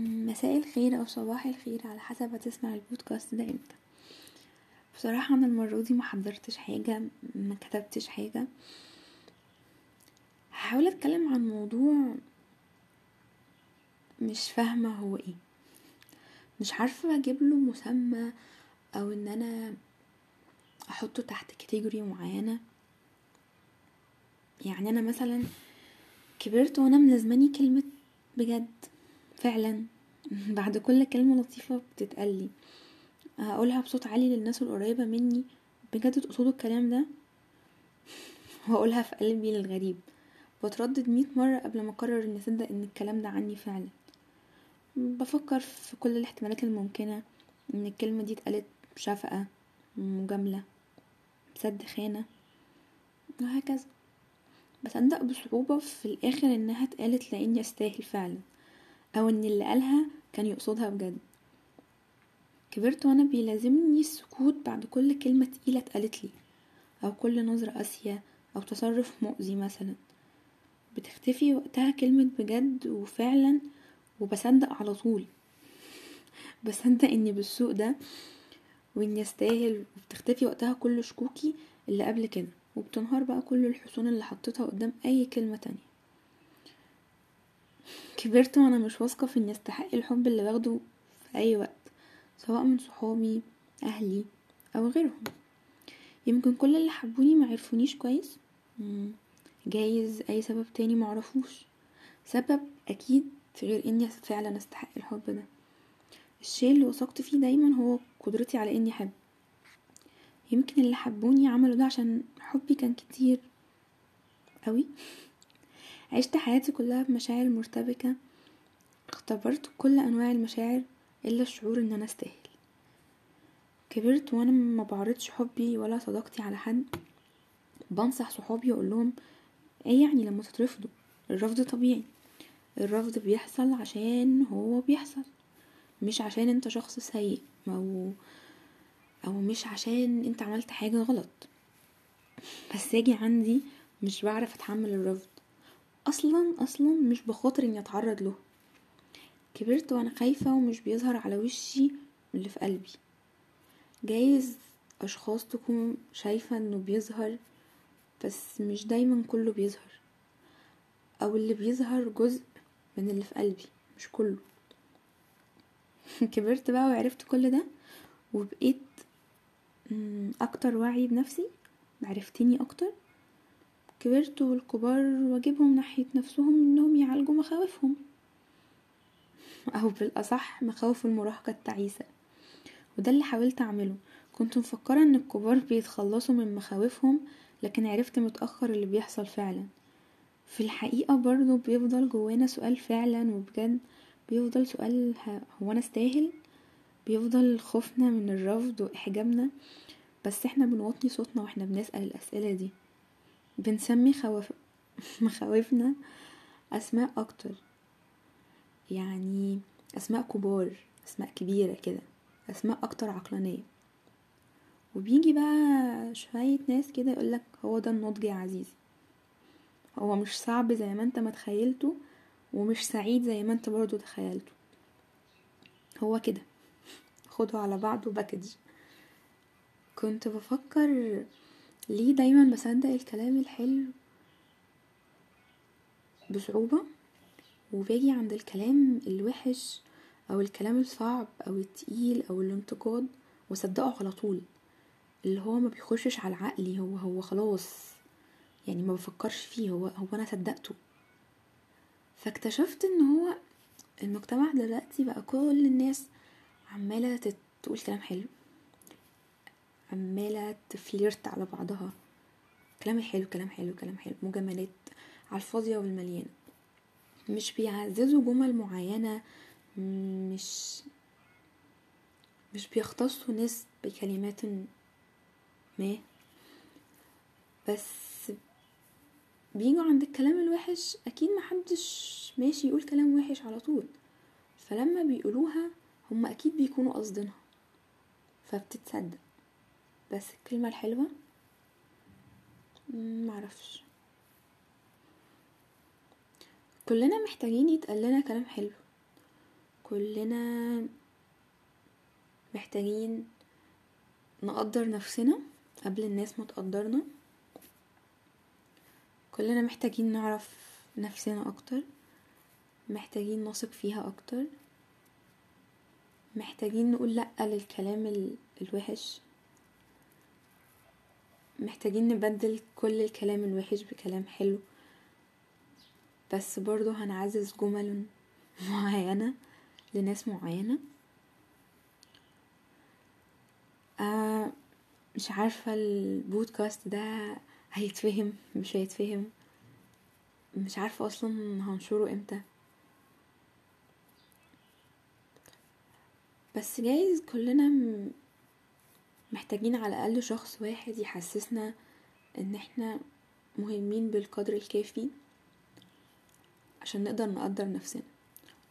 مساء الخير أو صباح الخير على حسب هتسمع البودكاست ده إمتى. بصراحة أنا المرة دي محضرتش حاجة ما كتبتش حاجة. هحاول أتكلم عن موضوع مش فاهمة هو إيه. مش عارفة أجيب له مسمى أو إن أنا أحطه تحت كاتيجوري معينة. يعني أنا مثلا كبرت وأنا ملازماني كلمة بجد. فعلا. بعد كل كلمة لطيفة بتتقلي هقولها بصوت عالي للناس القريبة مني. بجد تقصدوا الكلام ده؟ وأقولها في قلبي للغريب بتردد مية مرة قبل ما أقرر إني أصدق إن الكلام ده عني فعلا. بفكر في كل الاحتمالات الممكنة إن الكلمة دي اتقالت بشفقة مجاملة بسد خانة وهكذا. بصدق بصعوبة في الآخر إنها اتقالت لأني أستاهل فعلا. أو إن اللي قالها كان يقصدها بجد. كبرت وأنا بيلازمني السكوت بعد كل كلمة تقيلة اتقالت لي أو كل نظرة قاسية أو تصرف مؤذي مثلا. بتختفي وقتها كلمة بجد وفعلا وبصدق على طول. بصدق إني بالسوق ده وإني أستاهل. وبتختفي وقتها كل شكوكي اللي قبل كده. وبتنهار بقى كل الحصون اللي حطيتها قدام أي كلمة تانية. كبرت وأنا مش واثقة في إني أستحق الحب اللي باخده في أي وقت سواء من صحابي أهلي أو غيرهم. يمكن كل اللي حبوني ما عرفونيش كويس؟ جايز أي سبب تاني معرفوش سبب أكيد غير إني فعلا أستحق الحب ده. الشيء اللي وثقت فيه دايما هو قدرتي على إني أحب. يمكن اللي حبوني عملوا ده عشان حبي كان كتير قوي عشت حياتي كلها بمشاعر مرتبكة. اختبرت كل أنواع المشاعر إلا الشعور إن أنا أستاهل. كبرت وأنا ما بعرضش حبي ولا صداقتي على حد. بنصح صحابي وأقول لهم إيه يعني لما تترفضوا؟ الرفض طبيعي. الرفض بيحصل عشان هو بيحصل مش عشان أنت شخص سيء أو أو مش عشان أنت عملت حاجة غلط. بس أجي عندي مش بعرف أتحمل الرفض. أصلا أصلا مش بخاطر إني أتعرض له. كبرت وأنا خايفة ومش بيظهر على وشي اللي في قلبي. جايز أشخاص تكون شايفة إنه بيظهر بس مش دايما كله بيظهر. أو اللي بيظهر جزء من اللي في قلبي مش كله. كبرت بقى وعرفت كل ده وبقيت أكتر وعي بنفسي عرفتني أكتر. كبرت والكبار واجبهم ناحية نفسهم إنهم يعالجوا مخاوفهم. أو بالأصح مخاوف المراهقة التعيسة. وده اللي حاولت أعمله. كنت مفكرة إن الكبار بيتخلصوا من مخاوفهم لكن عرفت متأخر اللي بيحصل فعلا. في الحقيقة برضو بيفضل جوانا سؤال فعلا وبجد بيفضل سؤال هو أنا استاهل؟ بيفضل خوفنا من الرفض وإحجامنا؟ بس إحنا بنوطي صوتنا وإحنا بنسأل الأسئلة دي. بنسمي خوف مخاوفنا أسماء أكتر. يعني أسماء كبار أسماء كبيرة كده أسماء أكتر عقلانية. وبيجي بقى شوية ناس كده يقولك هو ده النضج يا عزيزي. هو مش صعب زي ما أنت ما تخيلته ومش سعيد زي ما أنت برضو تخيلته. هو كده. خده على بعضه باكج كنت بفكر ليه دايما بصدق الكلام الحلو بصعوبة وباجي عند الكلام الوحش أو الكلام الصعب أو التقيل أو الانتقاد وصدقه على طول اللي هو ما بيخشش على عقلي هو هو خلاص يعني ما بفكرش فيه هو هو أنا صدقته. فاكتشفت إن هو المجتمع دلوقتي بقى كل الناس عمالة تقول كلام حلو. عمالة تفليرت على بعضها. كلام حلو كلام حلو كلام حلو. مجاملات على الفاضية والمليانة. مش بيعززوا جمل معينة مش مش بيختصوا ناس بكلمات ما. بس بيجوا عند الكلام الوحش أكيد محدش ماشي يقول كلام وحش على طول. فلما بيقولوها هم أكيد بيكونوا قصدينها فبتتصدق. بس الكلمة الحلوة؟ معرفش. كلنا محتاجين يتقال لنا كلام حلو. كلنا محتاجين نقدر نفسنا قبل الناس ما تقدرنا. كلنا محتاجين نعرف نفسنا أكتر. محتاجين نثق فيها أكتر. محتاجين نقول لأ للكلام الوحش. محتاجين نبدل كل الكلام الوحش بكلام حلو. بس برضو هنعزز جمل معينة لناس معينة. آه مش عارفة البودكاست ده هيتفهم مش هيتفهم. مش عارفة أصلا هنشره إمتى. بس جايز كلنا محتاجين على الأقل شخص واحد يحسسنا إن إحنا مهمين بالقدر الكافي عشان نقدر نقدر نفسنا.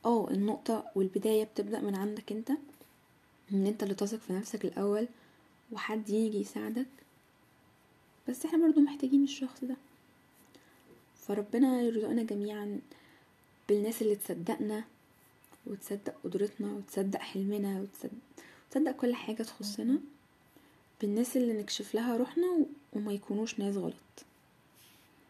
آه النقطة والبداية بتبدأ من عندك أنت إن أنت اللي تثق في نفسك الأول وحد يجي يساعدك. بس إحنا برضو محتاجين الشخص ده. فربنا يرزقنا جميعا بالناس اللي تصدقنا وتصدق قدرتنا وتصدق حلمنا وتصدق, وتصدق كل حاجة تخصنا. بالناس اللي نكشف لها روحنا وما يكونوش ناس غلط.